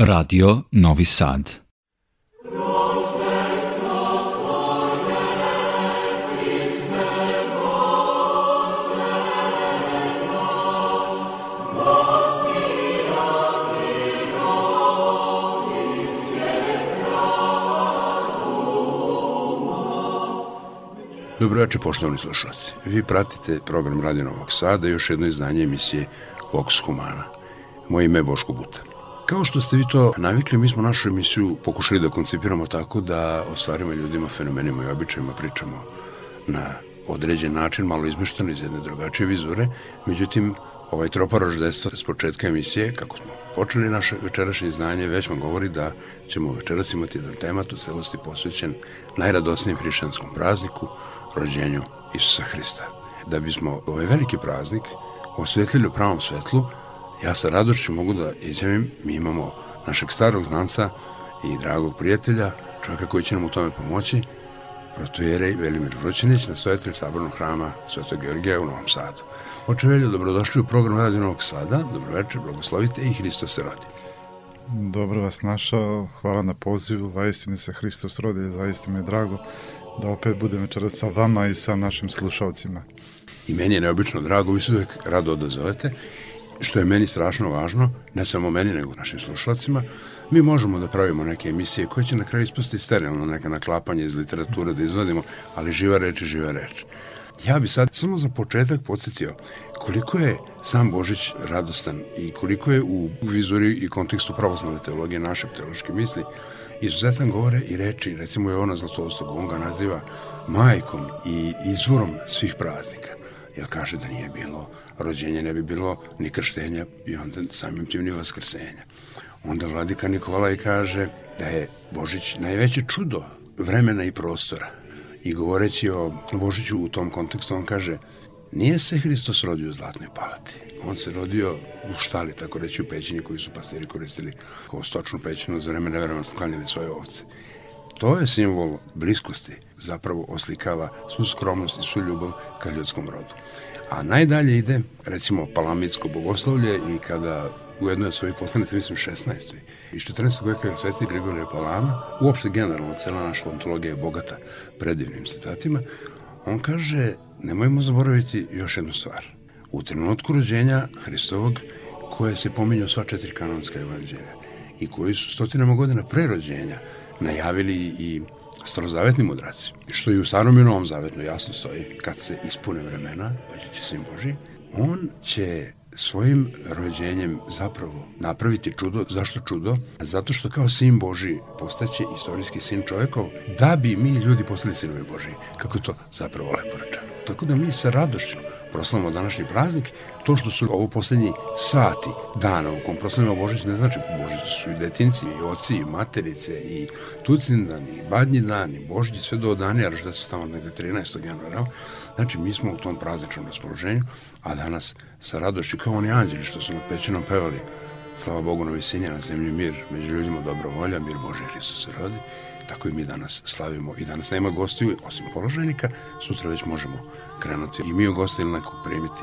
Radio Novi Sad. Dobro večer, poštovani slušalci. Vi pratite program Radio Novog Sada i još jedno izdanje emisije Vox Humana. Moje ime je Boško Buta. Kao što ste vi to navikli, mi smo našu emisiju pokušali da koncipiramo tako da o stvarima, ljudima, fenomenima i običajima pričamo na određen način, malo izmešteno iz jedne drugačije vizure. Međutim, ovaj tropar roždestva s početka emisije, kako smo počeli naše večerašnje izdanje, već vam govori da ćemo večeras imati jedan temat u celosti posvećen najradosnijem hrišćanskom prazniku, rođenju Isusa Hrista. Da bismo ovaj veliki praznik osvetlili u pravom svetlu, ja sa radošću mogu da izjavim, mi imamo našeg starog znanca i dragog prijatelja, čovjeka koji će nam u tome pomoći, protojerej Velimir Vrućinić, nastojatelj sabornog hrama Svetog Georgija u Novom Sadu. Očevelju, dobrodošli u program Radio Novog Sada, dobroveče, blagoslovite i Hristos se rodi. Dobro vas našao, hvala na pozivu, vaistini se Hristos rodi, zaista mi je drago da opet budem večerat sa vama i sa našim slušalcima. I meni je neobično drago, vi se uvek rado odazovete, što je meni strašno važno, ne samo meni, nego našim slušalcima, mi možemo da pravimo neke emisije koje će na kraju ispasti sterilno, neka naklapanje iz literature da izvodimo, ali živa reč je živa reč. Ja bi sad samo za početak podsjetio koliko je sam Božić radostan i koliko je u vizuri i kontekstu pravoslavne teologije naše teološke misli izuzetan govore i reči, recimo je ona Zlatostog, on ga naziva majkom i izvorom svih praznika, jer kaže da nije bilo rođenja, ne bi bilo ni krštenja i onda samim tim ni vaskrsenja. Onda vladika Nikolaj kaže da je Božić najveće čudo vremena i prostora. I govoreći o Božiću u tom kontekstu, on kaže Nije se Hristos rodio u Zlatnoj palati. On se rodio u štali, tako reći, u pećini koji su pastiri koristili kao stočnu pećinu za vreme nevremena sklanjali svoje ovce. To je simbol bliskosti, zapravo oslikava svu skromnost i svu ljubav ka ljudskom rodu. A najdalje ide, recimo, palamitsko bogoslovlje i kada u jednoj od svojih poslanica, mislim 16. I 14. veka je Sveti Grigorije Palama, uopšte generalno, cela naša ontologija je bogata predivnim citatima, on kaže nemojmo zaboraviti još jednu stvar. U trenutku rođenja Hristovog, koje se pominju sva četiri kanonska evanđelja i koji su stotinama godina pre rođenja najavili i starozavetni mudraci, što i u starom i novom zavetnu jasno stoji, kad se ispune vremena, dođe će sin Boži, on će svojim rođenjem zapravo napraviti čudo. Zašto čudo? Zato što kao sin Boži postaće istorijski sin čovekov, da bi mi ljudi postali sinovi Boži. Kako to zapravo lepo rečeno. Tako da mi sa radošću proslavimo današnji praznik, to što su ovo poslednji sati dana u kom proslavimo Božić ne znači Božić su i detinci, i oci, i materice, i tucindan, i badnji dan, i Božić, sve do danija, da su tamo negde 13. januara. Znači, mi smo u tom prazničnom raspoloženju, a danas sa radošću kao oni anđeli što su nad pećinom pevali Slava Bogu na visini, na zemlji mir, među ljudima dobro volja, mir Bože Hristos se rodi. Tako i mi danas slavimo i danas nema gostiju osim položajnika, sutra već možemo krenuti i mi u goste ili nekog primiti.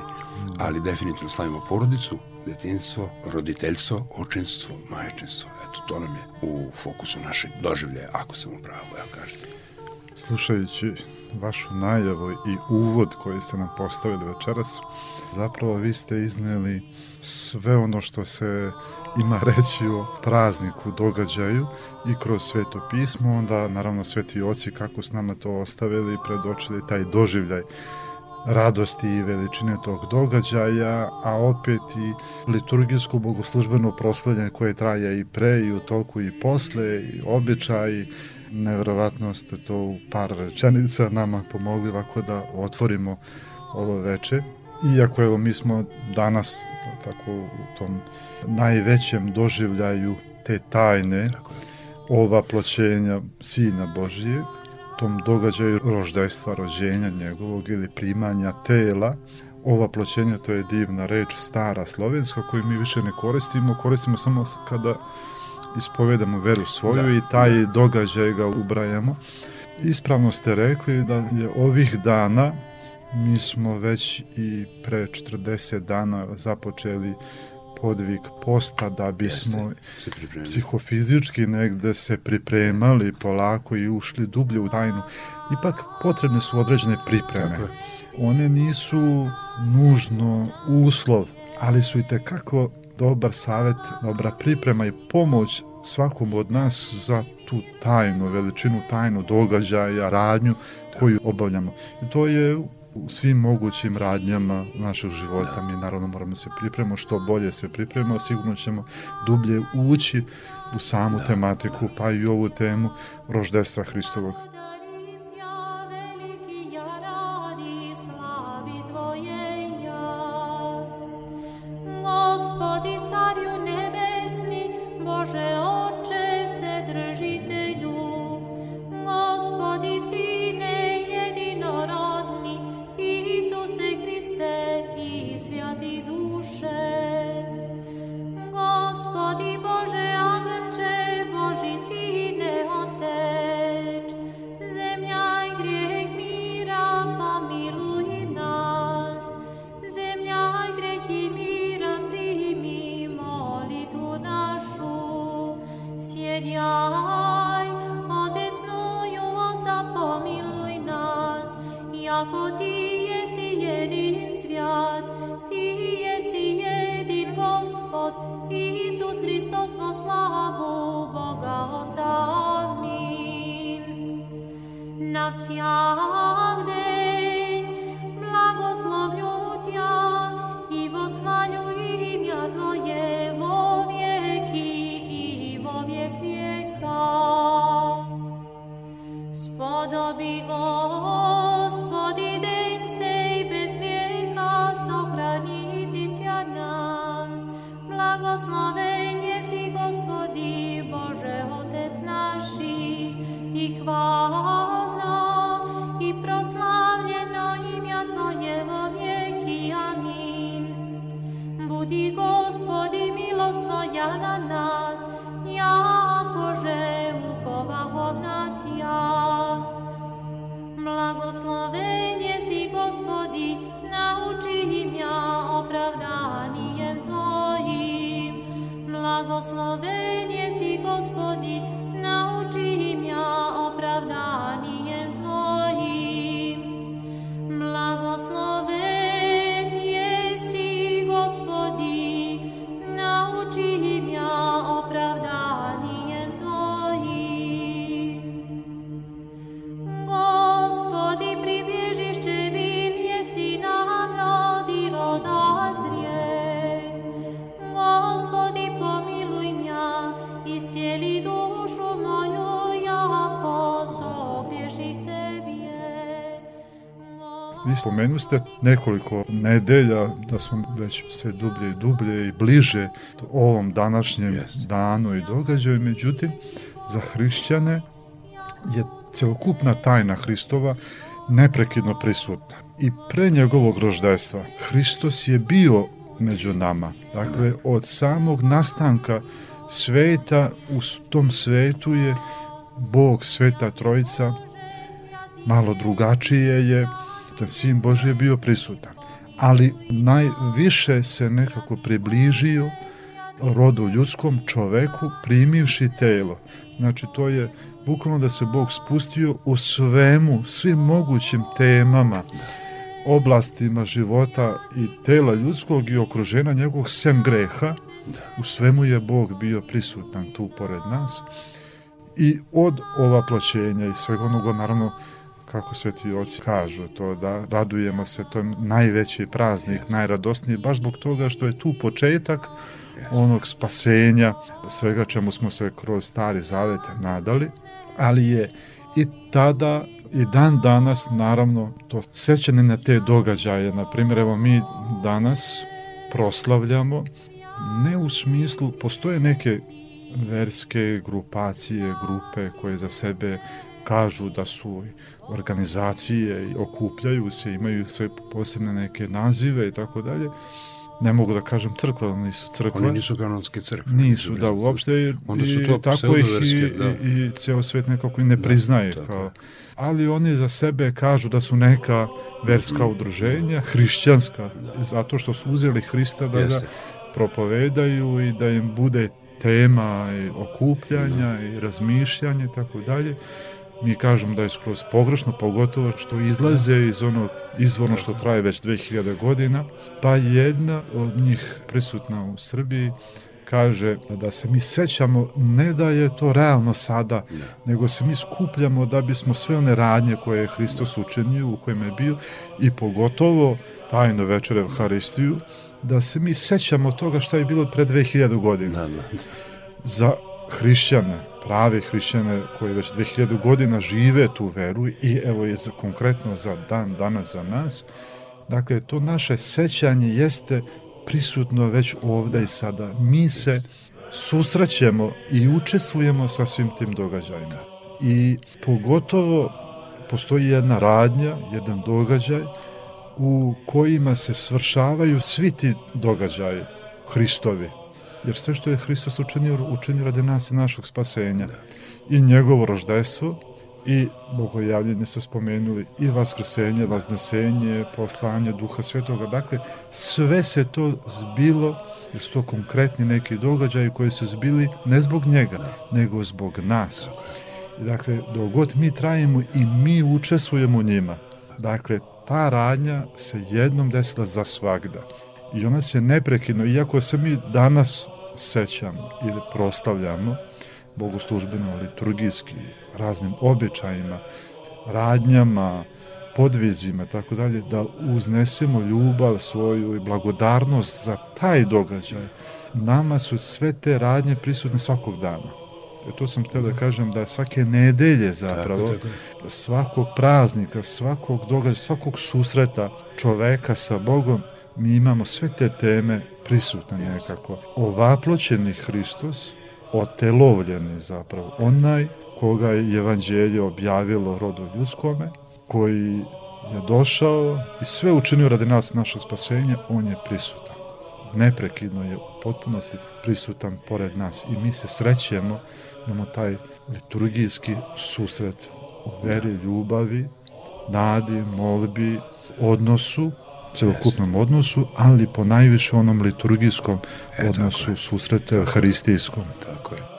Ali definitivno slavimo porodicu, detinstvo, roditeljstvo, očinstvo, majčinstvo. Eto, to nam je u fokusu našeg doživljaja, ako sam u pravu, evo kažete. Slušajući vašu najavu i uvod koji ste nam postavili večeras, zapravo vi ste izneli sve ono što se ima reći o prazniku, događaju i kroz sveto pismo, onda naravno sveti oci kako s nama to ostavili predočili taj doživljaj radosti i veličine tog događaja, a opet i liturgijsko bogoslužbeno proslavljanje koje traje i pre i u toku i posle i običaj nevjerovatno ste to u par rečenica nama pomogli ovako da otvorimo ovo veče. Iako evo mi smo danas tako u tom najvećem doživljaju te tajne ova ploćenja Sina Božije, tom događaju roždajstva, rođenja njegovog ili primanja tela, ova ploćenja to je divna reč stara slovenska koju mi više ne koristimo, koristimo samo kada ispovedamo veru svoju da, i taj da. događaj ga ubrajamo. Ispravno ste rekli da je ovih dana mi smo već i pre 40 dana započeli podvig posta da bismo se psihofizički negde se pripremali polako i ušli dublje u tajnu. Ipak potrebne su određene pripreme. One nisu nužno uslov, ali su i tekako dobar savet, dobra priprema i pomoć svakom od nas za tu tajnu, veličinu tajnu događaja, radnju koju obavljamo. I to je u svim mogućim radnjama našeg života. Mi naravno moramo da se pripremamo, što bolje se pripremamo, sigurno ćemo dublje ući u samu tematiku, pa i ovu temu roždestva Hristovog. Благословен еси, Господи, научи мя оправданием Твоим. Благословен spomenuli ste nekoliko nedelja da smo već sve dublje i dublje i bliže ovom današnjem Yes. danu i događaju, međutim, za hrišćane je celokupna tajna Hristova neprekidno prisutna. I pre njegovog roždajstva Hristos je bio među nama. Dakle, od samog nastanka sveta u tom svetu je Bog, Sveta Trojica, malo drugačije je, taj sin Boži je bio prisutan. Ali najviše se nekako približio rodu ljudskom čoveku primivši telo. Znači to je bukvalno da se Bog spustio u svemu, svim mogućim temama, oblastima života i tela ljudskog i okruženja njegovog sem greha, u svemu je Bog bio prisutan tu pored nas. I od ova plaćenja i svega onoga, naravno, kako sveti oci kažu, to da radujemo se, to je najveći praznik, Yes. najradosniji, baš zbog toga što je tu početak onog spasenja, svega čemu smo se kroz stari zavete nadali, ali je i tada i dan danas naravno to sećanje na te događaje, na primjer evo mi danas proslavljamo ne u smislu, postoje neke verske grupacije, grupe koje za sebe kažu da su organizacije i okupljaju se, imaju sve posebne neke nazive i tako dalje. Ne mogu da kažem crkva, ali nisu crkve. Oni nisu kanonske crkve. Nisu, da, uopšte i, Onda su i to tako ih i, da. i, i ceo svet nekako i ne priznaje. tako Kao, ali oni za sebe kažu da su neka verska udruženja, hrišćanska, zato što su uzeli Hrista da ga propovedaju i da im bude tema i okupljanja i razmišljanja i tako dalje mi kažemo da je skroz pogrešno, pogotovo što izlaze iz onog izvorno što traje već 2000 godina, pa jedna od njih prisutna u Srbiji kaže da se mi sećamo ne da je to realno sada, nego se mi skupljamo da bismo sve one radnje koje je Hristos učinio, u kojima je bio, i pogotovo tajno večer Evharistiju, da se mi sećamo toga šta je bilo pre 2000 godina. Da, da. Za hrišćane, prave hrišćane koji već 2000 godina žive tu veru i evo je za, konkretno za dan danas za nas. Dakle, to naše sećanje jeste prisutno već ovde i sada. Mi se susrećemo i učestvujemo sa svim tim događajima. I pogotovo postoji jedna radnja, jedan događaj u kojima se svršavaju svi ti događaji Hristovi. Jer sve što je Hristos učinio, učinio radi nas i našeg spasenja. I njegovo roždejstvo, i bogojavljenje se spomenuli, i vaskrsenje, vaznesenje, poslanje Duha Svetoga. Dakle, sve se to zbilo, jer su to konkretni neki događaji koji su zbili ne zbog njega, nego zbog nas. Dakle, dok god mi trajimo i mi učestvujemo u njima. Dakle, ta radnja se jednom desila za svagda. I ona se neprekidno, iako se mi danas sećamo ili proslavljamo, bogoslužbeno, liturgijski, raznim običajima, radnjama, podvizima, tako dalje, da uznesemo ljubav svoju i blagodarnost za taj događaj. Nama su sve te radnje prisutne svakog dana. E to sam htio da kažem da svake nedelje zapravo, Tako, tako. svakog praznika, svakog događaja, svakog susreta čoveka sa Bogom, mi imamo sve te teme prisutne nekako. Ovaploćeni Hristos, otelovljeni zapravo, onaj koga je evanđelje objavilo rodu ljudskome, koji je došao i sve učinio radi nas našeg spasenja, on je prisutan. Neprekidno je u potpunosti prisutan pored nas i mi se srećemo, imamo taj liturgijski susret u veri, ljubavi, nadi, molbi, odnosu, celokupnom odnosu, ali po najviše onom liturgijskom E, odnosu, susretu euharistijskom. Tako je.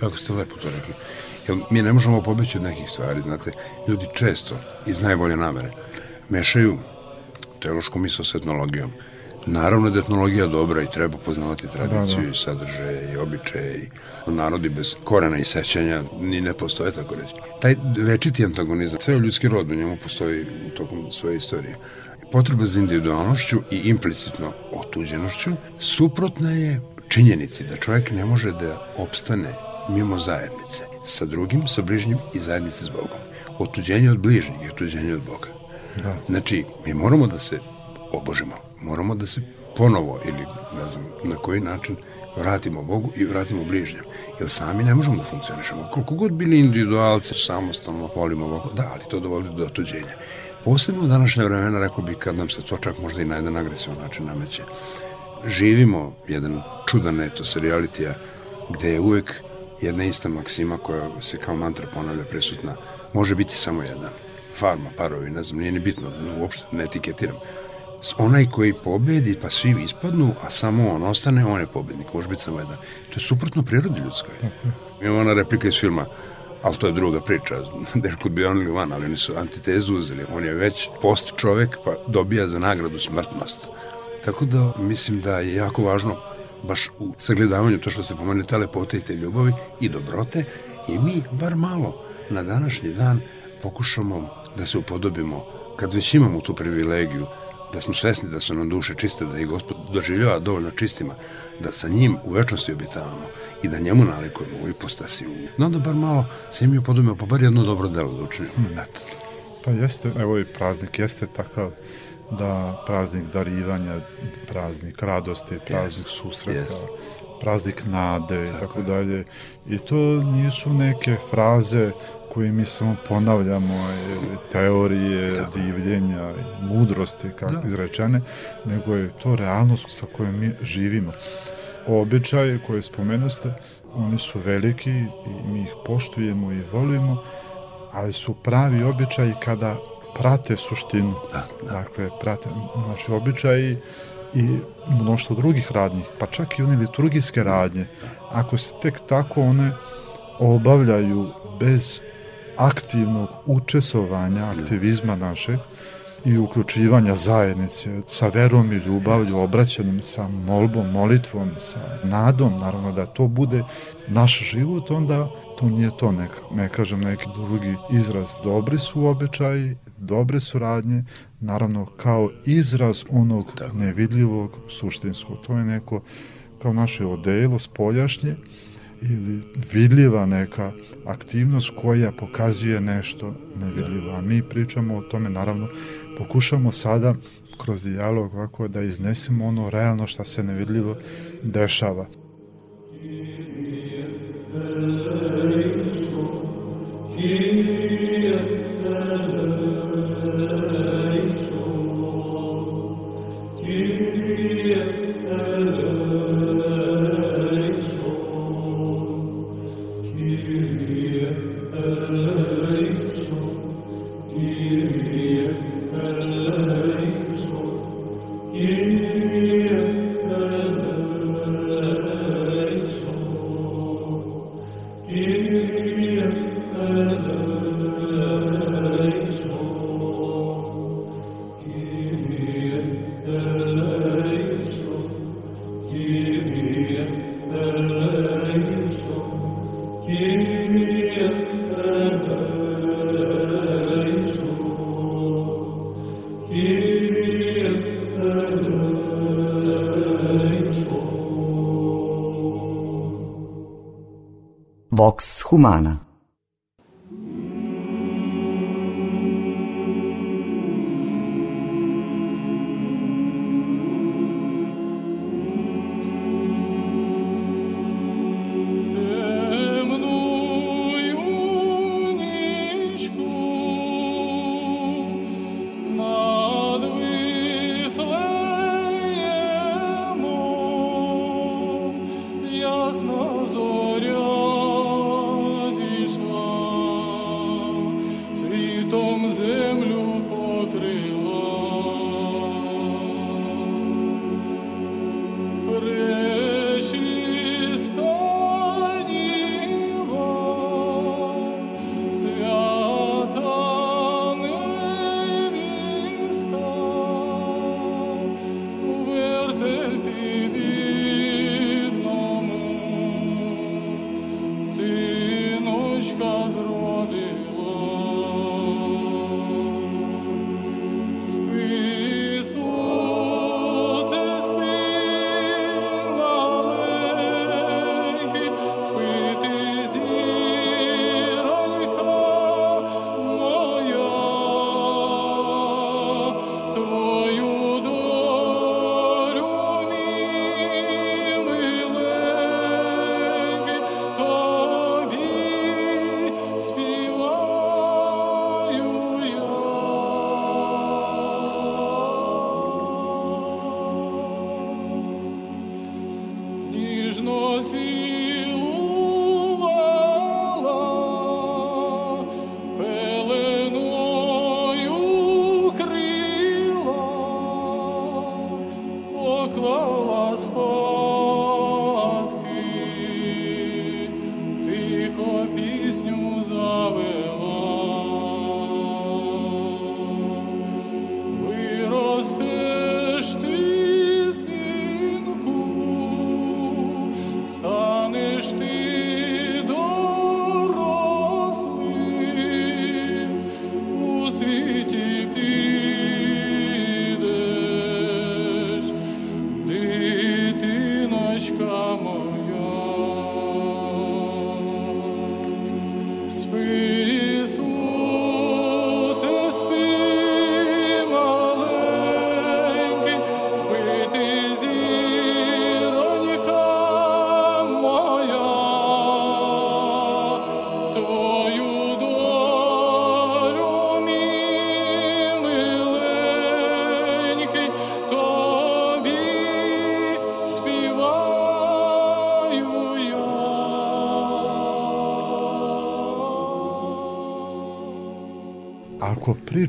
Kako ste lepo to rekli. Jer mi ne možemo pobeći od nekih stvari, znate, ljudi često iz najbolje namere mešaju teološku misl s etnologijom. Naravno da je etnologija dobra i treba poznavati tradiciju da, da. i sadržaje i običaje i narodi bez korena i sećanja ni ne postoje tako reći. Taj večiti antagonizam, ceo ljudski rod u njemu postoji u tokom svoje istorije. Potreba za individualnošću i implicitno otuđenošću suprotna je činjenici da čovjek ne može da opstane mimo zajednice sa drugim, sa bližnjim i zajednice s Bogom. Otuđenje od bližnjih i otuđenje od Boga. Da. Znači, mi moramo da se obožimo, moramo da se ponovo ili ne znam na koji način vratimo Bogu i vratimo bližnjem. Jer sami ne možemo da funkcionišemo. Koliko god bili individualci, samostalno volimo Boga, da, ali to dovodi do otuđenja. Posebno u današnje vremena, rekao bi, kad nam se to čak možda i na jedan agresivan način nameće. Živimo jedan čudan etos realitija gde je uvek jedna ista maksima koja se kao mantra ponavlja prisutna. Može biti samo jedan. Farma, parovi, ne znam, nije ni bitno, uopšte ne etiketiram. Onaj koji pobedi, pa svi ispadnu, a samo on ostane, on je pobednik, može biti samo jedan. To je suprotno prirodi ljudskoj. Imamo ona replika iz filma ali to je druga priča, Deško bi on ili van, ali oni su antitezu uzeli, on je već post čovek pa dobija za nagradu smrtnost. Tako da mislim da je jako važno baš u sagledavanju to što se pomene te lepote i te ljubavi i dobrote i mi bar malo na današnji dan pokušamo da se upodobimo kad već imamo tu privilegiju da smo svesni da su nam duše čiste, da ih gospod doživljava dovoljno čistima, da sa njim u večnosti obitavamo i da njemu nalikujemo u ipostasiju. No da bar malo se im upodobimo, pa bar jedno dobro delo da učinimo. Hmm. Eto. Pa jeste, evo i praznik jeste takav da praznik darivanja, praznik radosti, praznik yes. susreta, yes. praznik nade i tako dalje. I to nisu neke fraze koje mi samo ponavljamo, teorije tako. divljenja, mudrosti, kako da. izrečene, nego je to realnost sa kojom mi živimo. Običaje koje spomenuste, oni su veliki i mi ih poštujemo i volimo, ali su pravi običaji kada prate suštinu. Da, da. Dakle, prate, znači, običaji i mnoštvo drugih radnji, pa čak i one liturgijske radnje, ako se tek tako one obavljaju bez aktivnog učesovanja aktivizma našeg i uključivanja zajednice sa verom i ljubavlju, obraćanjem, sa molbom, molitvom, sa nadom, naravno da to bude naš život, onda to nije to, ne, ne kažem neki drugi izraz. Dobri su običaji, dobre suradnje, naravno kao izraz onog Tako. nevidljivog suštinskog. To je neko kao naše odelo spoljašnje ili vidljiva neka aktivnost koja pokazuje nešto nevidljivo. A mi pričamo o tome, naravno, pokušamo sada kroz dijalog ovako da iznesemo ono realno što se nevidljivo dešava. Vox Humana umana.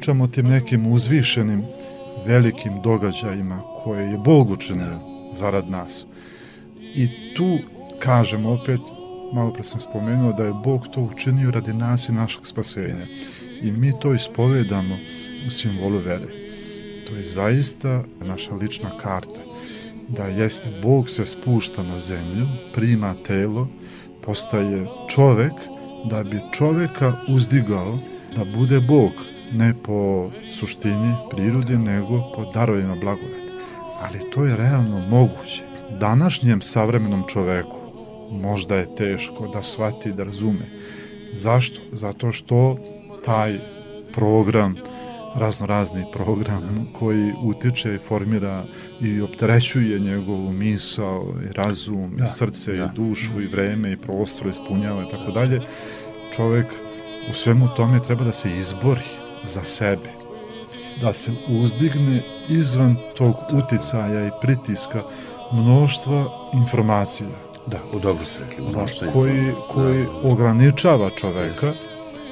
Pričamo o tim nekim uzvišenim, velikim događajima koje je Bog učinio zarad nas, i tu kažemo opet, malo pre sam spomenuo da je Bog to učinio radi nas i našeg spasenja. I mi to ispovedamo u simbolu vere. To je zaista naša lična karta. Da jeste, Bog se spušta na zemlju, prima telo, postaje čovek, da bi čoveka uzdigao da bude Bog, ne po suštini prirode, nego po darovima blagodati. Ali to je realno moguće. Današnjem savremenom čoveku možda je teško da shvati, da razume. Zašto? Zato što taj program, raznorazni program koji utiče i formira i opterećuje njegovu misao i razum Da, i srce da. i dušu i vreme i prostor ispunjava i tako dalje, čovek u svemu tome treba da se izbori za sebe, da se uzdigne izvan tog uticaja i pritiska mnoštva informacija Da, u dobro ste rekli. da, mnoštvo koji, informacija. koji Da, da. ograničava čoveka Yes.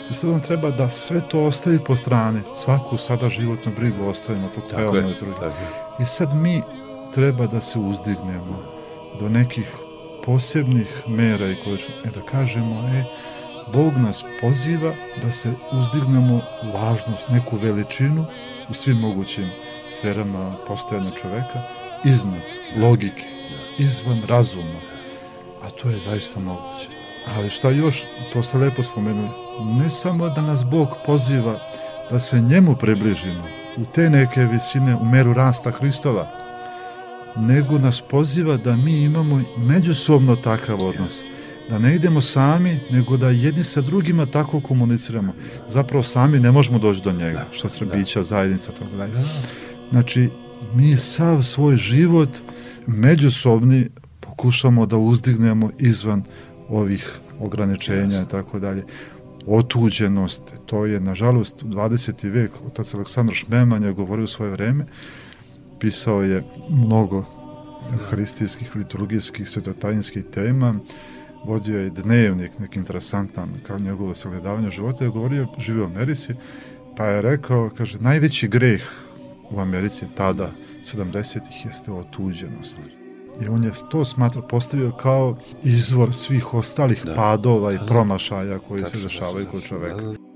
i sad on treba da sve to ostavi po strani, svaku sada životnu brigu ostavimo tog Tako je, drugi. tako je. I sad mi treba da se uzdignemo do nekih posebnih mera i količina, e da kažemo, e, Bog nas poziva da se uzdignemo u važnost, neku veličinu u svim mogućim sferama postojanja čoveka, iznad logike, izvan razuma, a to je zaista moguće. Ali šta još, to se lepo spomenuli, ne samo da nas Bog poziva da se njemu približimo u te neke visine, u meru rasta Hristova, nego nas poziva da mi imamo međusobno takav odnos. Da ne idemo sami, nego da jedni sa drugima tako komuniciramo. Zapravo sami ne možemo doći do njega, što se bića, zajednica, toga dalje. Znači, mi sav svoj život međusobni pokušamo da uzdignemo izvan ovih ograničenja i tako dalje. Otuđenost, to je nažalost 20. vek, otac Aleksandar Šmeman je govorio u svoje vreme, pisao je mnogo hristijskih, liturgijskih, svetotajinskih tema, vodio je dnevnik, neki interesantan, kao njegovo sagledavanje života, je govorio, živio u Americi, pa je rekao, kaže, najveći greh u Americi tada, 70-ih, jeste otuđenost. I on je to smatra, postavio kao izvor svih ostalih Da. padova i Da, da. promašaja koji se Tačno, dešavaju tačno, kod čoveka. da, da.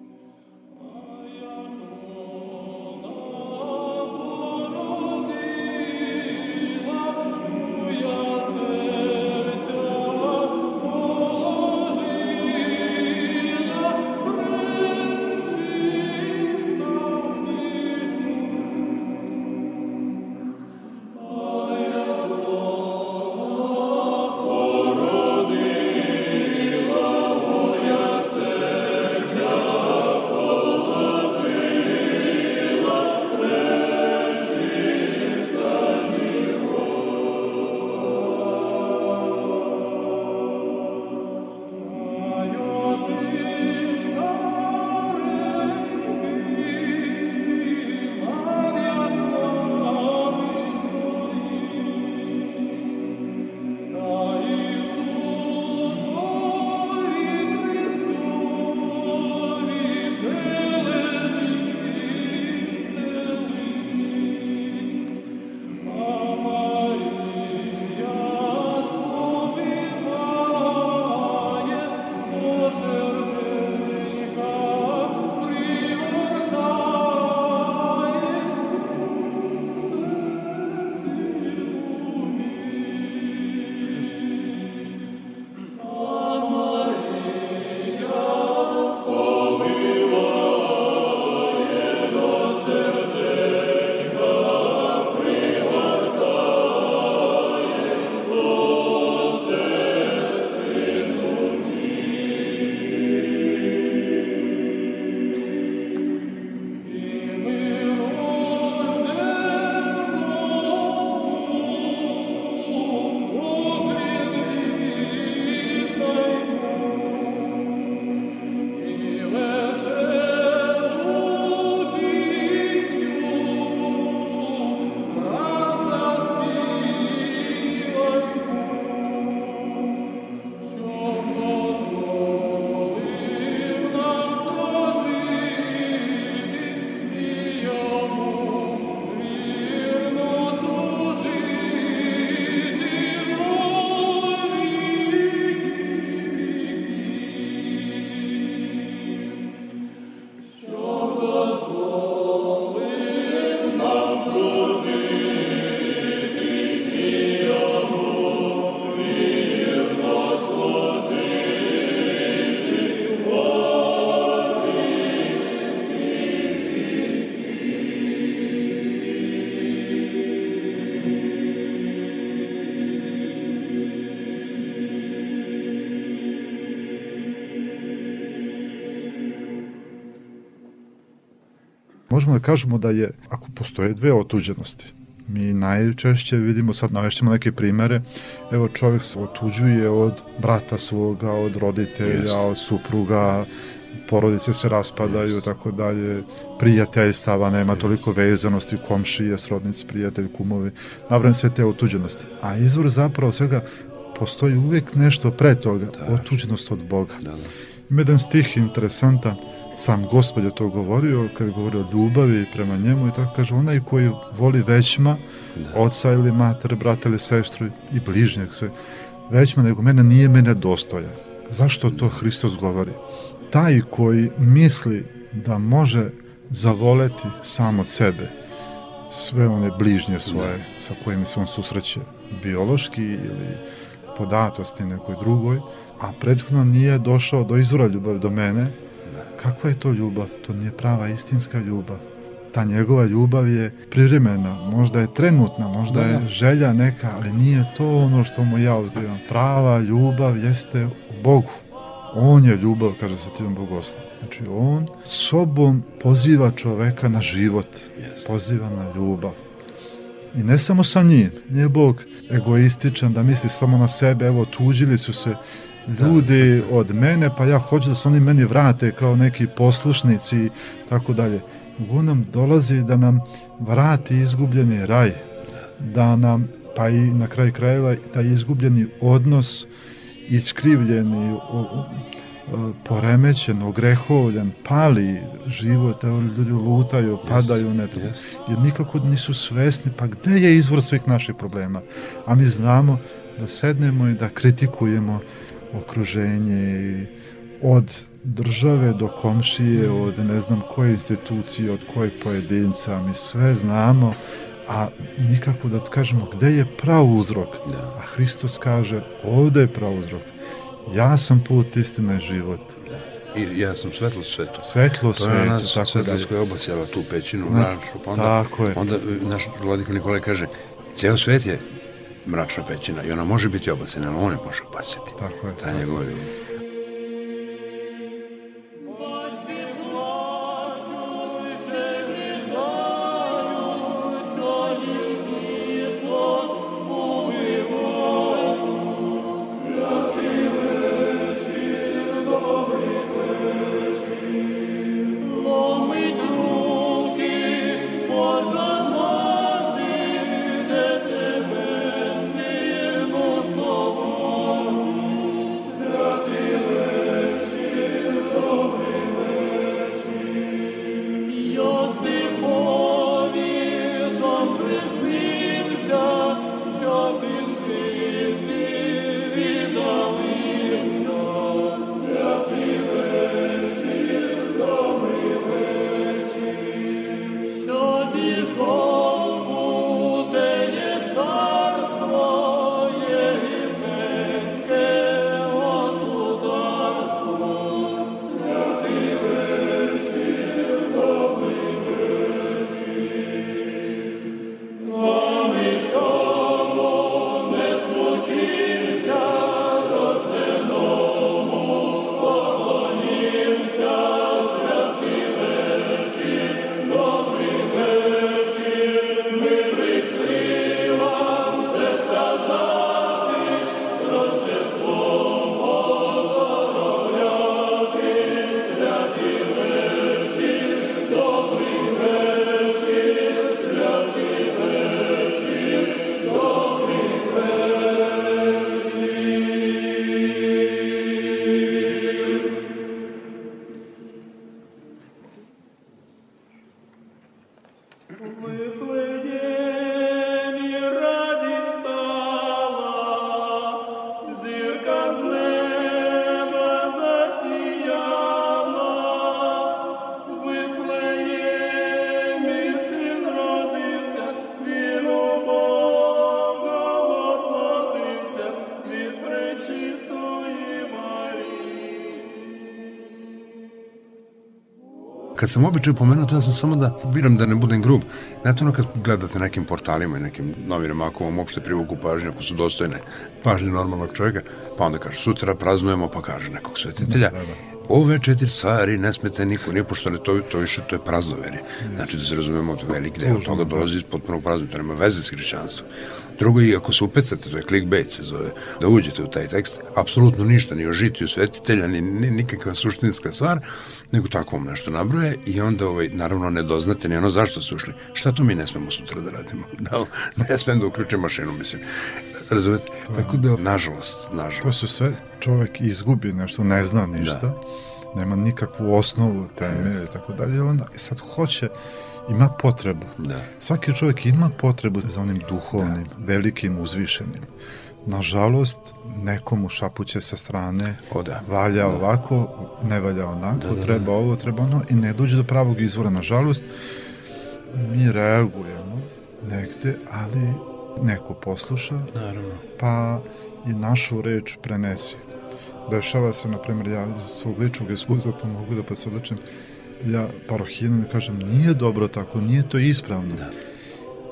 Možemo da kažemo da je, ako postoje dve otuđenosti, mi najčešće vidimo, sad navešćemo neke primere, evo čovjek se otuđuje od brata svoga, od roditelja, Yes. od supruga, porodice se raspadaju, tako dalje, prijateljstava, nema toliko vezanosti, komšije, srodnici, prijatelji, kumovi, nabrane sve te otuđenosti. A izvor zapravo svega postoji uvijek nešto pre toga, otuđenost od Boga. Da, da. Ima jedan stih interesantan, sam gospod je to govorio, kad je govorio o ljubavi prema njemu i tako kaže, onaj koji voli većma, oca ili mater, brata ili sestru i bližnjeg sve, većma nego mene nije mene dostojan. Zašto to Hristos govori? Taj koji misli da može zavoleti sam od sebe sve one bližnje svoje sa kojima se on susreće biološki ili po datosti nekoj drugoj, a prethodno nije došao do izvora ljubavi do mene, kakva je to ljubav? To nije prava istinska ljubav. Ta njegova ljubav je privremena, možda je trenutna, možda Da, je da. želja neka, ali nije to ono što mu ja otkrivam. Prava ljubav jeste u Bogu. On je ljubav, kaže Svetivan Bogoslav. Znači, on sobom poziva čoveka na život, Jeste. poziva na ljubav. I ne samo sa njim, nije Bog egoističan da misli samo na sebe, evo tuđili su se ljudi od mene, pa ja hoću da se oni meni vrate kao neki poslušnici i tako dalje. Nam dolazi da nam vrati izgubljeni raj, da nam, pa i na kraj krajeva, taj izgubljeni odnos, iskrivljeni, poremećen, ogrehovljan, pali život, evo ljudi lutaju, padaju, ne yes. jer nikako nisu svesni, pa gde je izvor svih naših problema? A mi znamo da sednemo i da kritikujemo okruženje i od države do komšije, od ne znam koje institucije, od koje pojedinca, mi sve znamo, a nikako da kažemo gde je prav uzrok. Da. A Hristos kaže, ovde je prav uzrok. Ja sam put, istina i život. I ja sam svetlo svetu. Svetlo To je nas tako svetlost dalje. koja je obasjala tu pećinu Na- mračnu. Pa onda, tako je. Onda naš vladika Nikolaj kaže, ceo svet je mračna pećina i ona može biti obasjena, ali on ne može obasjati. Tako je. Ta njegova Kad sam običaj pomenuo, to ja sam samo da biram da ne budem grub. Znate ono kad gledate nekim portalima i nekim novinama, ako vam uopšte privuku pažnju, ako su dostojne pažnje normalnog čovjeka, pa onda kaže sutra praznujemo, pa kaže nekog svetitelja. ove četiri stvari ne smete niko, nije pošto ne to, to više, to je praznoverje. Znači da se razumemo, od velik deo toga dolazi iz potpunog praznovjerja, to nema veze s hrišćanstvom. Drugo, i ako se upecate, to je clickbait se zove, da uđete u taj tekst, apsolutno ništa, ni o žitiju svetitelja, ni, ni nikakva suštinska stvar, nego tako vam nešto nabroje i onda, ovaj, naravno, ne doznate ni ono zašto su ušli. Šta to mi ne smemo sutra da radimo? Da, ne smem da uključim mašinu, mislim. Razumete? Tako da, nažalost, nažalost. To se sve čovek izgubi nešto, ne zna ništa, Da. nema nikakvu osnovu teme i tako dalje, onda sad hoće, ima potrebu. Da. Svaki čovjek ima potrebu za onim duhovnim, velikim, uzvišenim. Nažalost, nekomu šapuće sa strane, O, da. valja ovako, ne valja onako, treba ovo, treba ono, i ne dođe do pravog izvora. Nažalost, mi reagujemo negde, ali neko posluša, Naravno. pa i našu reč prenesi. Dešava se, na primjer, ja iz svog ličnog iskustva to mogu da posvedočim, ja parohijanom kažem, nije dobro tako, nije to ispravno. Da.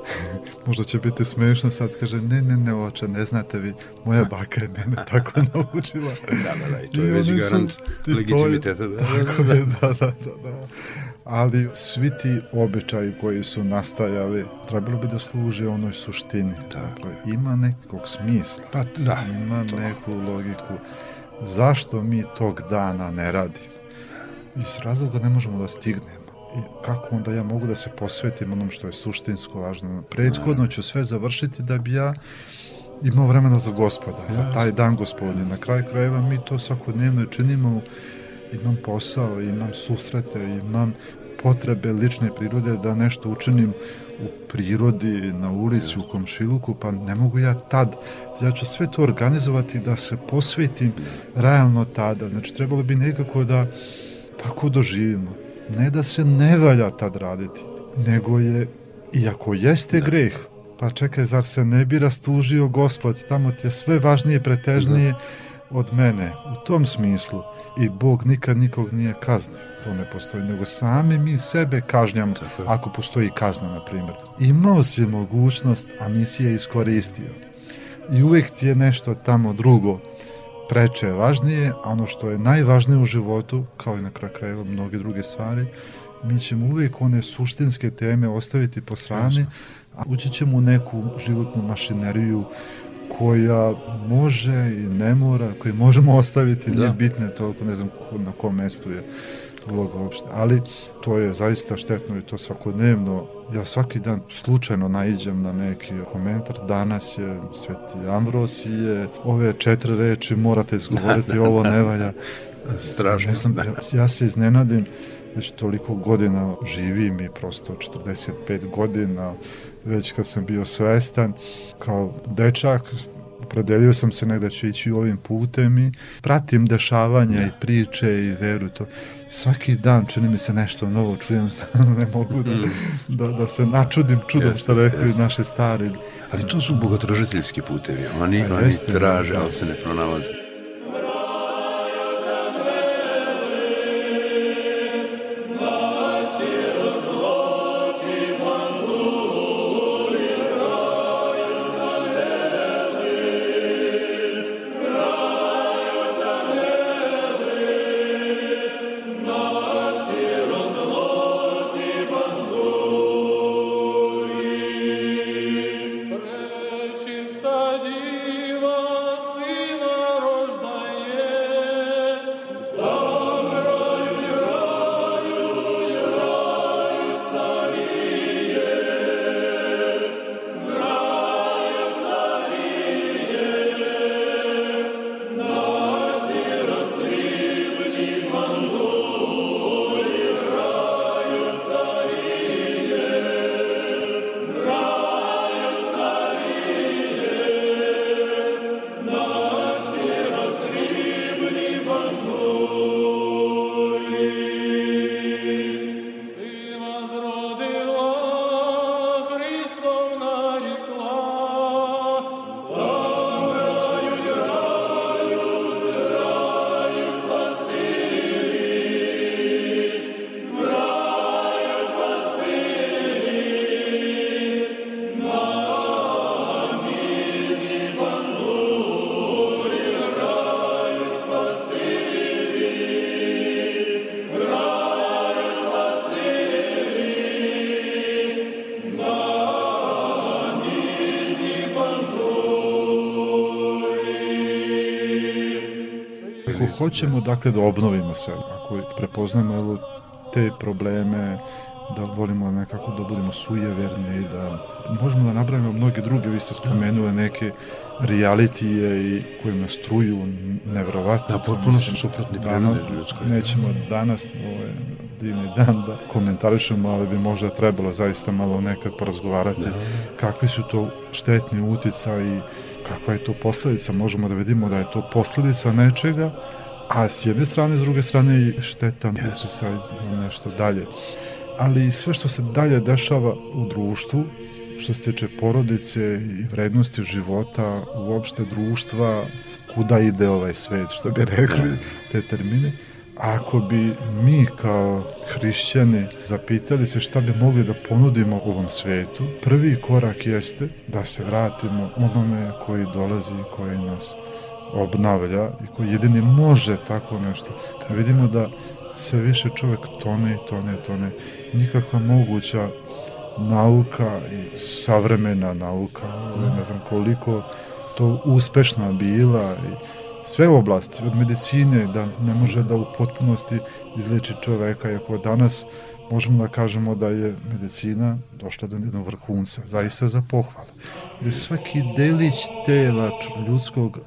Možda će biti smešno sad, kaže, ne, ne, ne, oče, ne znate vi, moja baka je mene tako naučila. Da, da, da, i to je već su- garant i to je- legitimiteta. Da, Tako je, da, da, da, da. Ali svi ti običaji koji su nastajali, trebalo bi da služe onoj suštini. Dakle, ima nekog smisla, Pa, da. ima neku logiku. Zašto mi tog dana ne radimo? Iz razloga ne možemo da stignemo. I kako onda ja mogu da se posvetim onom što je suštinsko važno? Prethodno ću sve završiti da bi ja imao vremena za gospoda, za taj dan gospodnje. Na kraju krajeva mi to svakodnevno činimo, imam posao, imam susrete, imam potrebe lične prirode da nešto učinim u prirodi, na ulici, u komšiluku, pa ne mogu ja tad. Ja ću sve to organizovati da se posvetim realno tada. Znači, trebalo bi nekako da tako doživimo. Ne da se ne valja tad raditi, nego je, iako jeste greh, pa čekaj, zar se ne bi rastužio gospod, tamo ti je sve važnije i pretežnije od mene, u tom smislu. I Bog nikad nikog nije kaznio, to ne postoji, nego sami mi sebe kažnjamo, Tako ako postoji kazna, na primjer. Imao si mogućnost, a nisi je iskoristio. I uvek ti je nešto tamo drugo preče važnije, a ono što je najvažnije u životu, kao i na kraju krajeva mnoge druge stvari, mi ćemo uvijek one suštinske teme ostaviti po strani, a ući ćemo u neku životnu mašineriju koja može i ne mora, koju možemo ostaviti, nije Da. bitno toliko, ne znam ko, na kom mestu je uloga uopšte, ali to je zaista štetno i to svakodnevno. Ja svaki dan slučajno naiđem na neki komentar, danas je Sveti Ambrosije, ove četiri reči morate izgovoriti, ovo ne valja. Strašno. Ne znam, da. ja, ja se iznenadim, već toliko godina živim i prosto 45 godina, već kad sam bio svestan, kao dečak, opredelio sam se negde da ću ići ovim putem i pratim dešavanja i priče i veru to. Svaki dan čini mi se nešto novo, čujem, ne mogu da, da, da se načudim čudom Jeste, što rekli jeste. naši stari. Ali to su bogotražiteljski putevi. Oni, Pa oni jeste, traže, da. ali se ne pronalaze. Hoćemo dakle da obnovimo se, ako prepoznamo evo, te probleme, da volimo nekako da budemo sujeverni, da možemo da napravimo mnoge druge, vi ste spomenuli neke realitije i koji nas truju nevrovatno. Da, potpuno su suprotni prirode ljudskoj. Nećemo danas, ovo je divni dan da komentarišemo, ali bi možda trebalo zaista malo nekad porazgovarati Da. kakvi su to štetni utica i kakva je to posledica. Možemo da vidimo da je to posledica nečega, a s jedne strane, s druge strane i štetan uticaj na nešto dalje. Ali sve što se dalje dešava u društvu, što se tiče porodice i vrednosti života, uopšte društva, kuda ide ovaj svet, što bi rekli te termine, ako bi mi kao hrišćani zapitali se šta bi mogli da ponudimo ovom svetu, prvi korak jeste da se vratimo onome koji dolazi i koji nas obnavlja i koji jedini može tako nešto. Da vidimo da sve više čovjek tone i tone i tone. Nikakva moguća nauka i savremena nauka, ali ne znam koliko to uspešna bila i sve oblasti, od medicine, da ne može da u potpunosti izleči čoveka, iako danas možemo da kažemo da je medicina došla do jednog vrhunca, zaista za pohvalu. Da je svaki delić tela ljudskog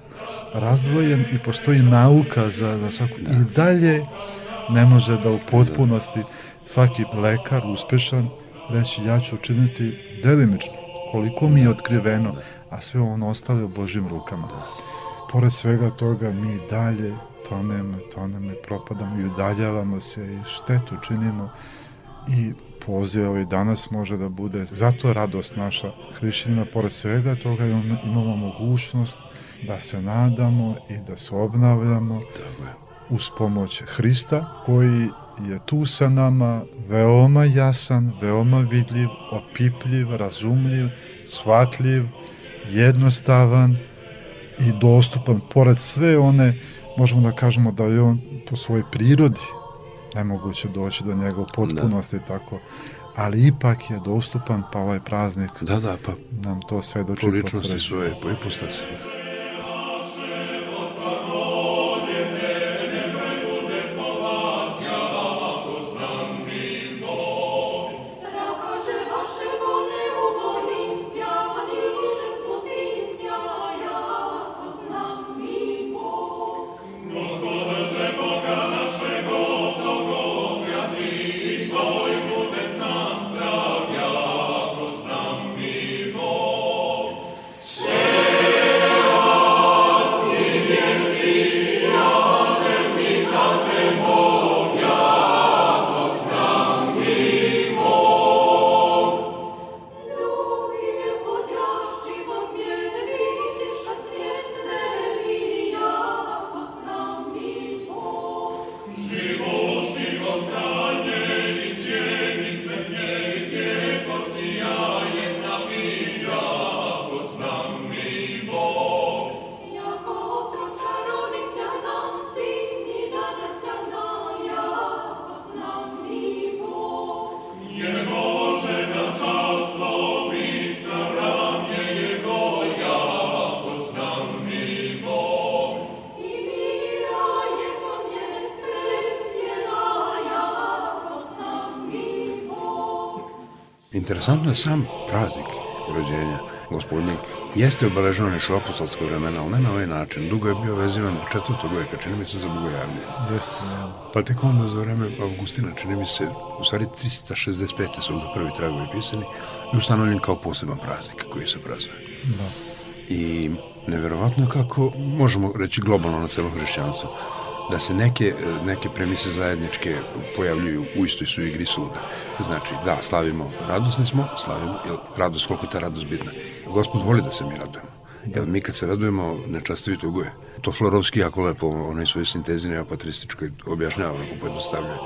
razdvojen i postoji nauka za, za svaku. I dalje ne može da u potpunosti svaki lekar uspešan reći ja ću učiniti delimično koliko mi je otkriveno, a sve ono ostalo je u Božim rukama. Pored svega toga mi dalje tonemo, tonemo i propadamo i udaljavamo se i štetu činimo i poziv ovaj danas može da bude zato radost naša hrišćanima pored svega toga imamo, mogućnost da se nadamo i da se obnavljamo uz pomoć Hrista koji je tu sa nama veoma jasan, veoma vidljiv, opipljiv, razumljiv, shvatljiv, jednostavan i dostupan. Pored sve one, možemo da kažemo da je on po svojoj prirodi nemoguće doći do njega u potpunosti tako, ali ipak je dostupan, pa ovaj praznik Da, da, pa nam to svedoči po i ličnosti svoje, po ipostasi. Interesantno je sam praznik rođenja gospodnjeg jeste obeležavan još u apostolska vremena, ali ne na ovaj način. Dugo je bio vezivan do četvrtog veka, čini mi se za bogojavlje. Jeste, ja. Pa tek onda za vreme Avgustina, čini mi se, u stvari 365. su onda prvi tragovi pisani i ustanovljen kao poseban praznik koji se praznuje. Da. I neverovatno je kako, možemo reći globalno na celo hrišćanstvo, da se neke, neke premise zajedničke pojavljuju u istoj su igri suda. Znači, da, slavimo, radosni smo, slavimo, jer radost, koliko je ta radost bitna. Gospod voli da se mi radujemo. Jer mi kad se radujemo, nečastivi tuguje. To Florovski jako lepo, onaj svoj sintezi neopatrističkoj objašnjava, onako pojednostavljuje.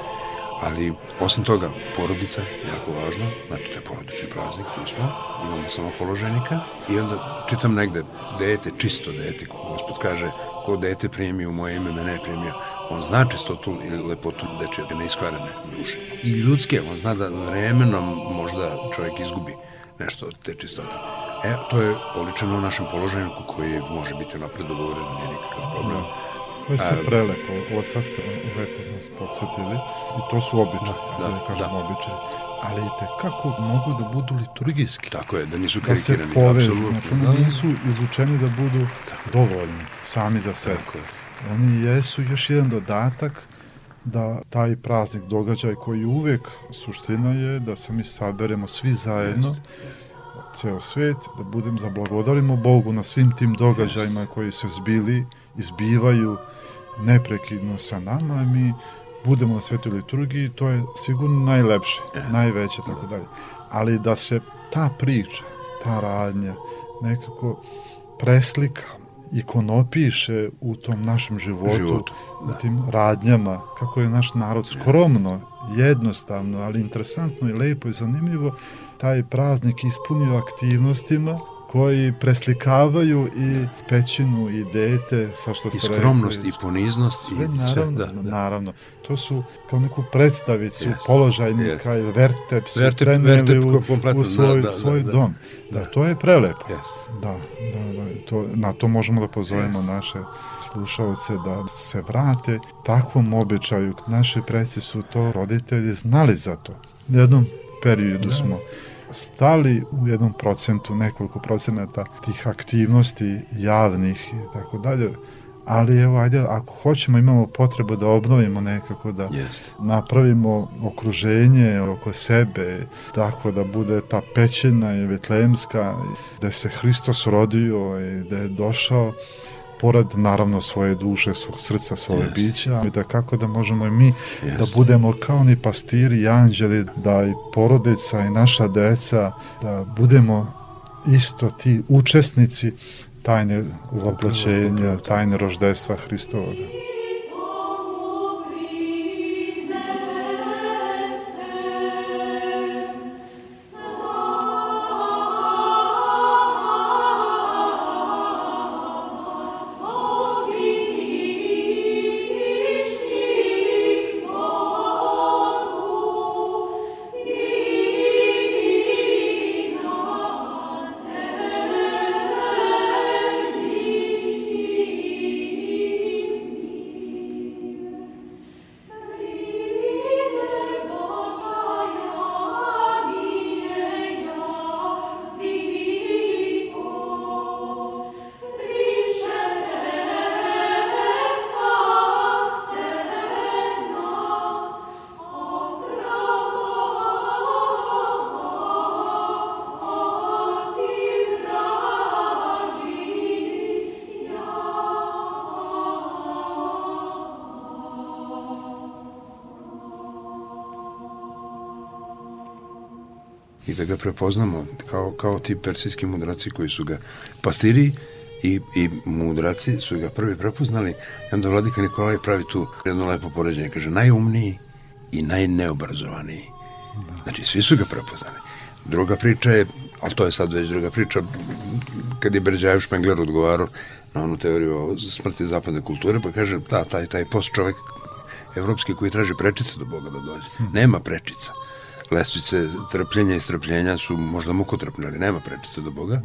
Ali, osim toga, porodica, jako važno, znači to je porodični praznik, tu smo, imamo samo položenika i onda čitam negde, dete, čisto dete, gospod kaže, ko dete primi u moje ime, mene je primio. On zna čistotu ili lepotu dečije, neiskvarene duše. I ljudske, on zna da vremenom možda čovjek izgubi nešto od te čistote. E, to je oličeno u našem položeniku koji može biti napred dogovoren, nije nikakav problem. To sve A, prelepo, ovo sad ste lepo nas podsjetili i to su običaje, Da, da, da, da kažemo da. običaje, ali i tekako mogu da budu liturgijski. Tako je, da nisu Da se karikirani. povežu, apsolutno. znači oni Da, nisu izvučeni da budu Tako. dovoljni, sami za sebe. Tako je. Oni jesu još jedan dodatak da taj praznik, događaj koji uvek suština je da se mi saberemo svi zajedno, Jeste, ceo svet, da budem zablagodarimo Bogu na svim tim događajima koji se zbili, izbivaju neprekidno sa nama mi budemo na svetoj liturgiji, to je sigurno najlepše, najveće, tako dalje. Ali da se ta priča, ta radnja nekako preslika, ikonopiše u tom našem životu, Životu, u da. tim radnjama, kako je naš narod skromno, jednostavno, ali interesantno i lepo i zanimljivo, taj praznik ispunio aktivnostima koji preslikavaju i pećinu i dete, sa što I ste skromnost rekli, i poniznost i sve sve, naravno, da, da. naravno. To su kao neku predstavicu Jest, položajnika jest. ili vertep su Vertep- preneli vertep u, u svoj, da, da, svoj da. dom. Da, to je prelepo. Jeste. Da, da, da, to, na to možemo da pozovemo Jest. naše slušalce da se vrate takvom običaju. Naši preci su to roditelji znali za to. Jednom periodu smo stali u jednom procentu, nekoliko procenata tih aktivnosti javnih i tako dalje, ali evo, ajde, ako hoćemo, imamo potrebu da obnovimo nekako, da Jeste. napravimo okruženje oko sebe, tako da bude ta pećina i vetlemska, da se Hristos rodio i da je došao pored naravno svoje duše, svog srca, svoje Jeste. bića, i da kako da možemo i mi da Jeste. budemo kao ni pastiri i anđeli, da i porodica i naša deca, da budemo isto ti učesnici tajne uvoplećenja, tajne roždestva Hristovog. Ga prepoznamo kao, kao ti persijski mudraci koji su ga pastiri i, i mudraci su ga prvi prepoznali i onda vladika Nikolaj pravi tu jedno lepo poređenje, kaže najumniji i najneobrazovaniji. Znači, svi su ga prepoznali. Druga priča je, ali to je sad već druga priča, kad je Berđajev Špengler odgovarao na onu teoriju o smrti zapadne kulture, pa kaže, da, taj, taj post čovek evropski koji traži prečice do Boga da dođe. Nema prečica. Lestvice trpljenja i strpljenja su možda mukotrpne, ali nema prečice do Boga.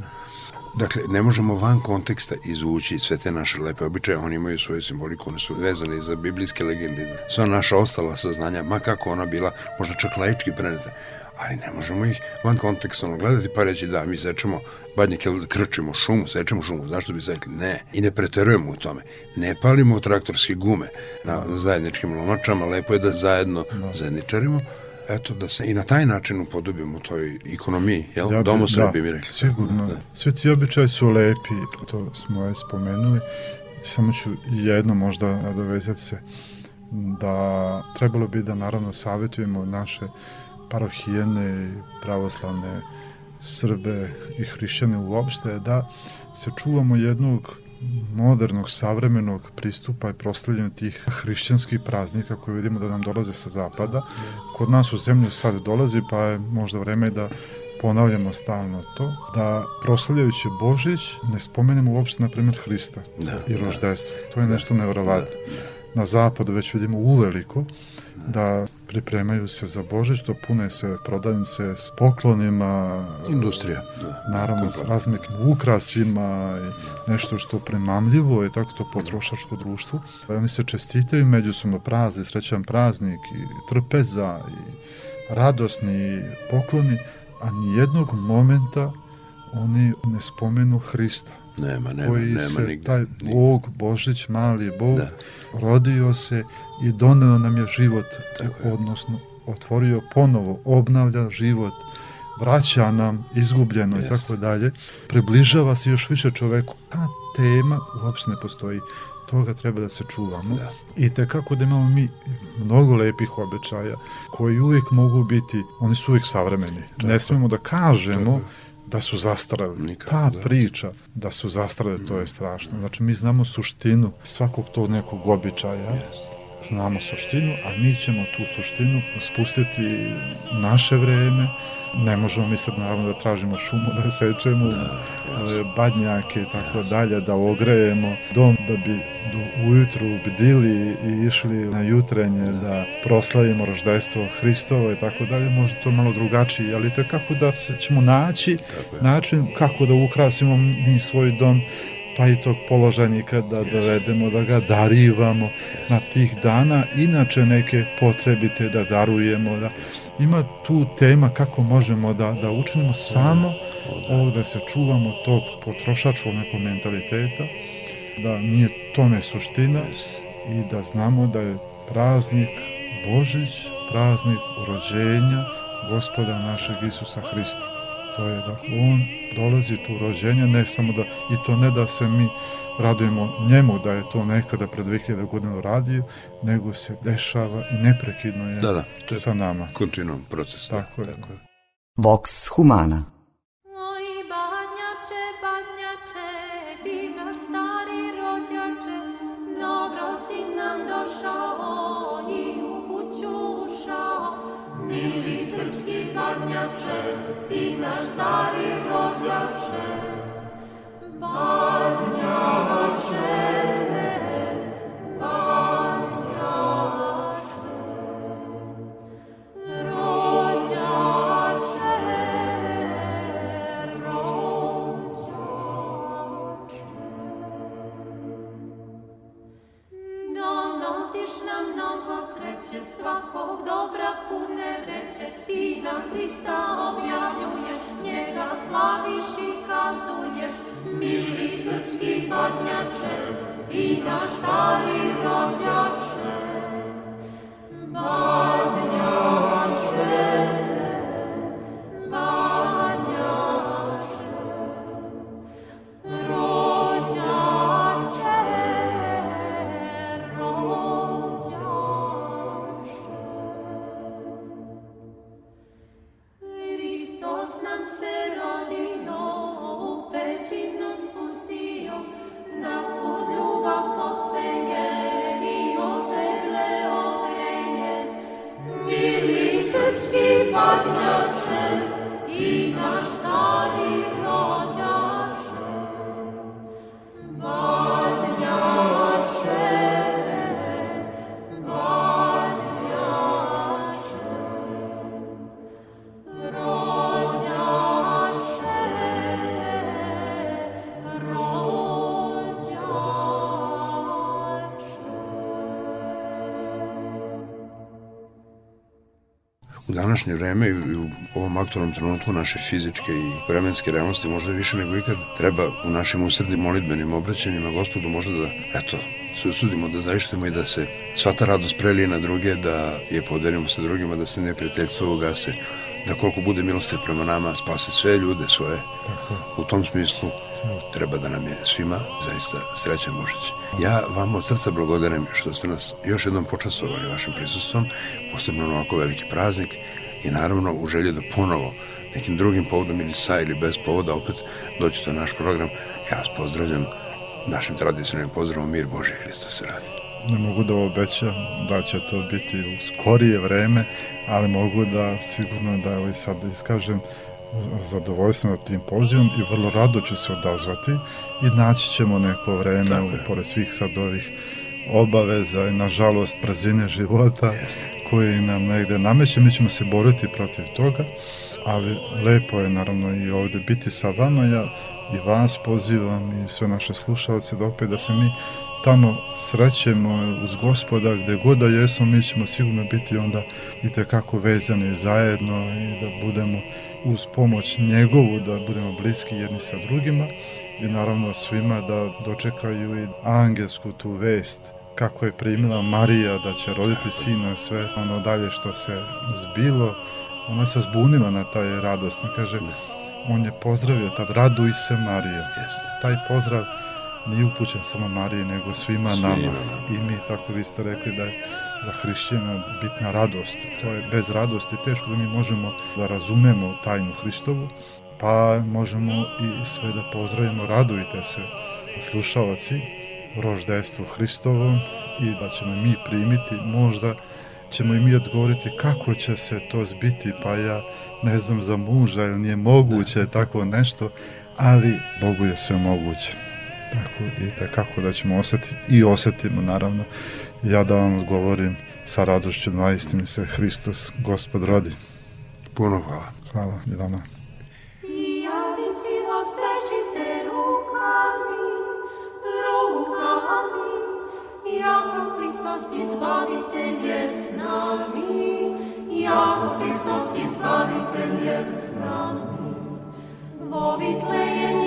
Dakle, ne možemo van konteksta izvući sve te naše lepe običaje, oni imaju svoju simboliku, one su vezane i za biblijske legende, za sva naša ostala saznanja, ma kako ona bila, možda čak laički preneta, ali ne možemo ih van kontekstualno gledati pa reći da mi sečemo badnjake, krčimo šumu, sečemo šumu, zašto bi sekli? Ne. I ne preterujemo u tome. Ne palimo traktorske gume na zajedničkim lomačama, lepo je da zajedno zajedničarimo, eto da se i na taj način upodobimo toj ekonomiji, jel? Ja bi- Domo da, Srbi mi rekli. Sigurno. Da. Svi ti običaji su lepi, to smo je spomenuli. Samo ću jedno možda nadovezati se da trebalo bi da naravno savjetujemo naše parohijene i pravoslavne Srbe i hrišćane uopšte da se čuvamo jednog modernog, savremenog pristupa i proslavljanju tih hrišćanskih praznika koje vidimo da nam dolaze sa zapada. Kod nas u zemlju sad dolazi, pa je možda vreme da ponavljamo stalno to, da proslavljajući Božić ne spomenemo uopšte, na primjer, Hrista Da, i da. roždestvo. To je nešto nevjerovatno. na zapadu već vidimo uveliko da pripremaju se za Božić, dopune se prodavnice s poklonima, Industrija. Da. naravno s raznim nekim ukrasima i nešto što primamljivo je tako to potrošačko društvo. Oni se čestitaju međusobno praznik, srećan praznik i trpeza i radosni pokloni, a ni jednog momenta oni ne spomenu Hrista Nema, nema, koji nema se, nigde. taj. Bog, Božić, mali Bog, Da. rodio se i doneo nam je život, Tako je. odnosno otvorio ponovo, obnavlja život, vraća nam izgubljeno i tako dalje, približava se još više čoveku, a tema uopšte ne postoji. Toga treba da se čuvamo. Da. I te kako da imamo mi mnogo lepih običaja koji uvijek mogu biti, oni su uvijek savremeni. ne smemo da kažemo da su zastarali. Nikako, Ta da. priča da su zastarali, to je strašno. Znači mi znamo suštinu svakog tog nekog običaja, znamo suštinu, a mi ćemo tu suštinu spustiti naše vreme. Ne možemo mi sad naravno da tražimo šumu, da sečemo ove badnjake i tako dalje, da ogrejemo dom da bi do ujutru bdili i išli na jutrenje da. proslavimo roždajstvo Hristovo i tako dalje, možda to malo drugačije, ali to je kako da se ćemo naći način kako da ukrasimo mi svoj dom pa i tog položajnika da dovedemo, da ga darivamo na tih dana, inače neke potrebite da darujemo, da ima tu tema kako možemo da, da učinimo samo ovog da se čuvamo tog potrošačkog nekog mentaliteta, da nije tome suština i da znamo da je praznik Božić, praznik rođenja gospoda našeg Isusa Hrista. To je da on dolazi tu rođenje, ne samo da, i to ne da se mi radujemo njemu da je to nekada pred 2000 godina radio, nego se dešava i neprekidno je Da, da, to je sa nama. kontinuum proces. da, Tako je. Vox humana. Naš stari rođače, badnjače, badnjače, današnje vreme i u ovom aktualnom trenutku naše fizičke i vremenske realnosti možda više nego ikad treba u našim usrednim molitbenim obraćanjima gospodu možda da, eto, se usudimo da zaištemo i da se sva ta radost prelije na druge, da je podelimo sa drugima, da se neprijateljstvo ugase, da koliko bude milosti prema nama spase sve ljude svoje. U tom smislu treba da nam je svima zaista srećan Božić. Ja vam od srca blagodarim što ste nas još jednom počastovali vašim prisustvom, posebno na ovako veliki praznik i naravno u želji da ponovo nekim drugim povodom ili sa ili bez povoda opet dođete na naš program. Ja vas pozdravljam našim tradicionalnim pozdravom Mir Boži Hristo se radi. Ne mogu da obećam da će to biti u skorije vreme, ali mogu da sigurno da evo i sad da iskažem zadovoljstvo nad tim pozivom i vrlo rado ću se odazvati i naći ćemo neko vreme, Tako u, je. pored svih sad ovih obaveza i nažalost brzine života Jeste. koji nam negde nameće, mi ćemo se boriti protiv toga, ali lepo je naravno i ovde biti sa vama, ja i vas pozivam i sve naše slušalce da opet da se mi tamo srećemo uz gospoda, gde god da jesmo, mi ćemo sigurno biti onda i tekako vezani zajedno i da budemo uz pomoć njegovu, da budemo bliski jedni sa drugima i naravno svima da dočekaju i angelsku tu vest kako je primila Marija da će roditi sina sve ono dalje što se zbilo. Ona se zbunila na taj radosni kaže on je pozdravio tad raduj se Marija taj pozdrav nije upućen samo Mariji nego svima, Svima nama. nama. i mi tako vi ste rekli da je za hrišćana bitna radost. To je bez radosti teško da mi možemo da razumemo tajnu Hristovu pa možemo i sve da pozdravimo. Radujte se slušalci roždejstvu Hristovom i da ćemo mi primiti. Možda ćemo i mi odgovoriti kako će se to zbiti, pa ja ne znam za muža, jer nije moguće tako nešto, ali Bogu je sve moguće. Tako i kako da ćemo osetiti i osetimo naravno. Ja da vam odgovorim sa radošću mi se Hristos, Gospod rodi. Puno hvala. Hvala i vama. Jako Hristos izbavitelj je s nami, jako Hristos izbavitelj je s nami. Vo Vitlejem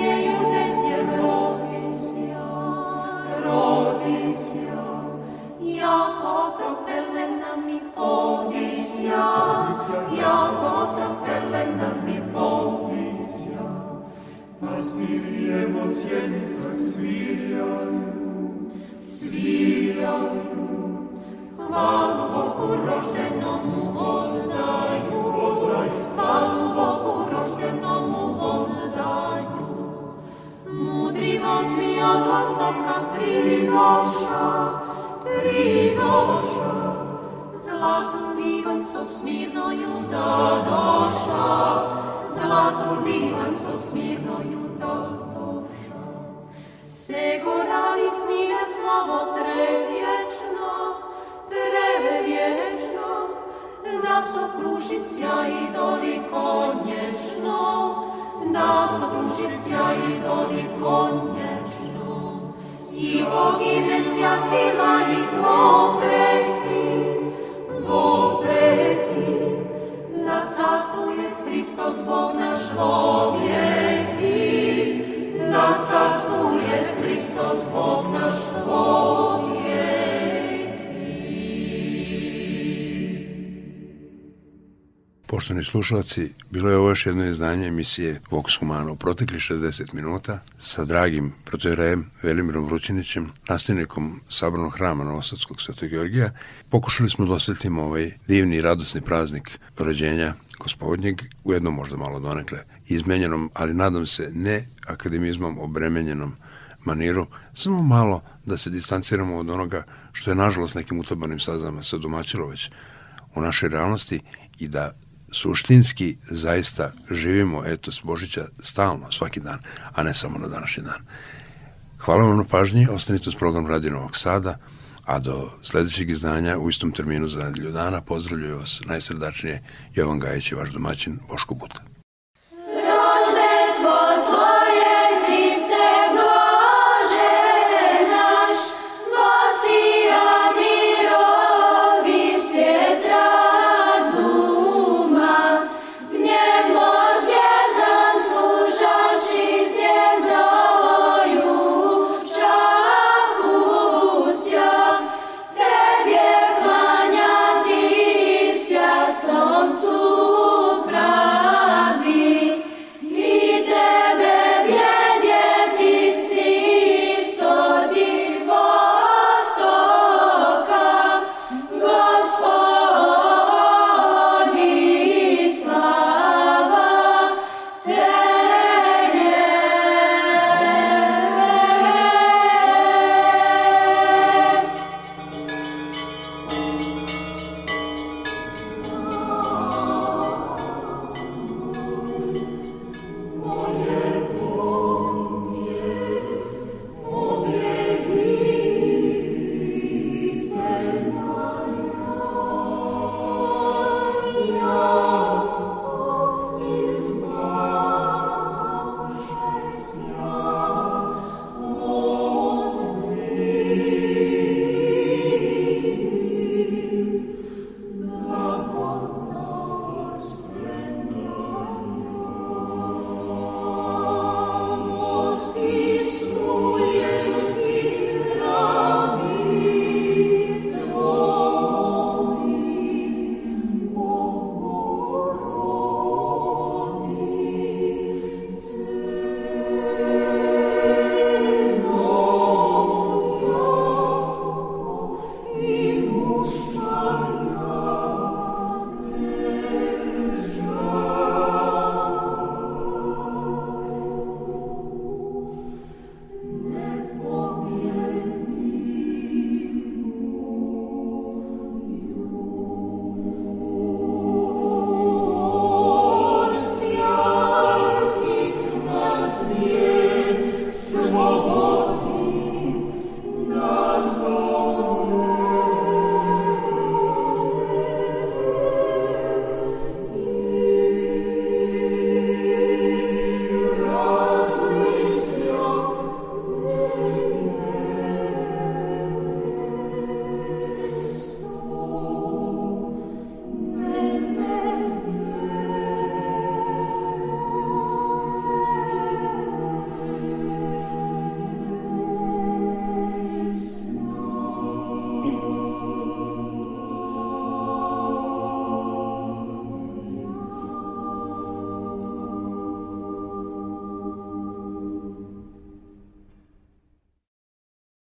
Pastirije od sjednica svirjaju, sviraju. Hvalu Bogu roždenomu vozdaju, hvalu Bogu roždenomu vozdaju. Mudrima svi od vostoka pridoša, pridoša. Zlatu livan so smirnoju da doša, zlatu livan so smirnoju da doša. Segurali snine slovo prevječno, prevječno, da su krušicja idoli konječno, da su krušicja idoli konječno. I boginecja sila ih vopreki, vopreki, carstuje Hristos Bog naš vovijeki, da carstuje Hristos Bog naš Poštovani slušalci, bilo je ovo još jedno izdanje emisije Vox Humana u protekli 60 minuta sa dragim protojerejem Velimirom Vrućinićem, nastavnikom Sabranog hrama Novosadskog Svetog Georgija. Pokušali smo da osvetimo ovaj divni i radosni praznik rođenja gospodnjeg, ujedno možda malo donekle izmenjenom, ali nadam se ne akademizmom obremenjenom maniru, samo malo da se distanciramo od onoga što je nažalost nekim utabanim sazama se domaćilo već u našoj realnosti i da suštinski zaista živimo etos Božića stalno, svaki dan, a ne samo na današnji dan. Hvala vam na pažnji, ostanite uz program Radio Novog Sada, a do sledećeg izdanja u istom terminu za nedelju dana pozdravljaju vas najsrdačnije Jovan Gajić i vaš domaćin Boško Buta.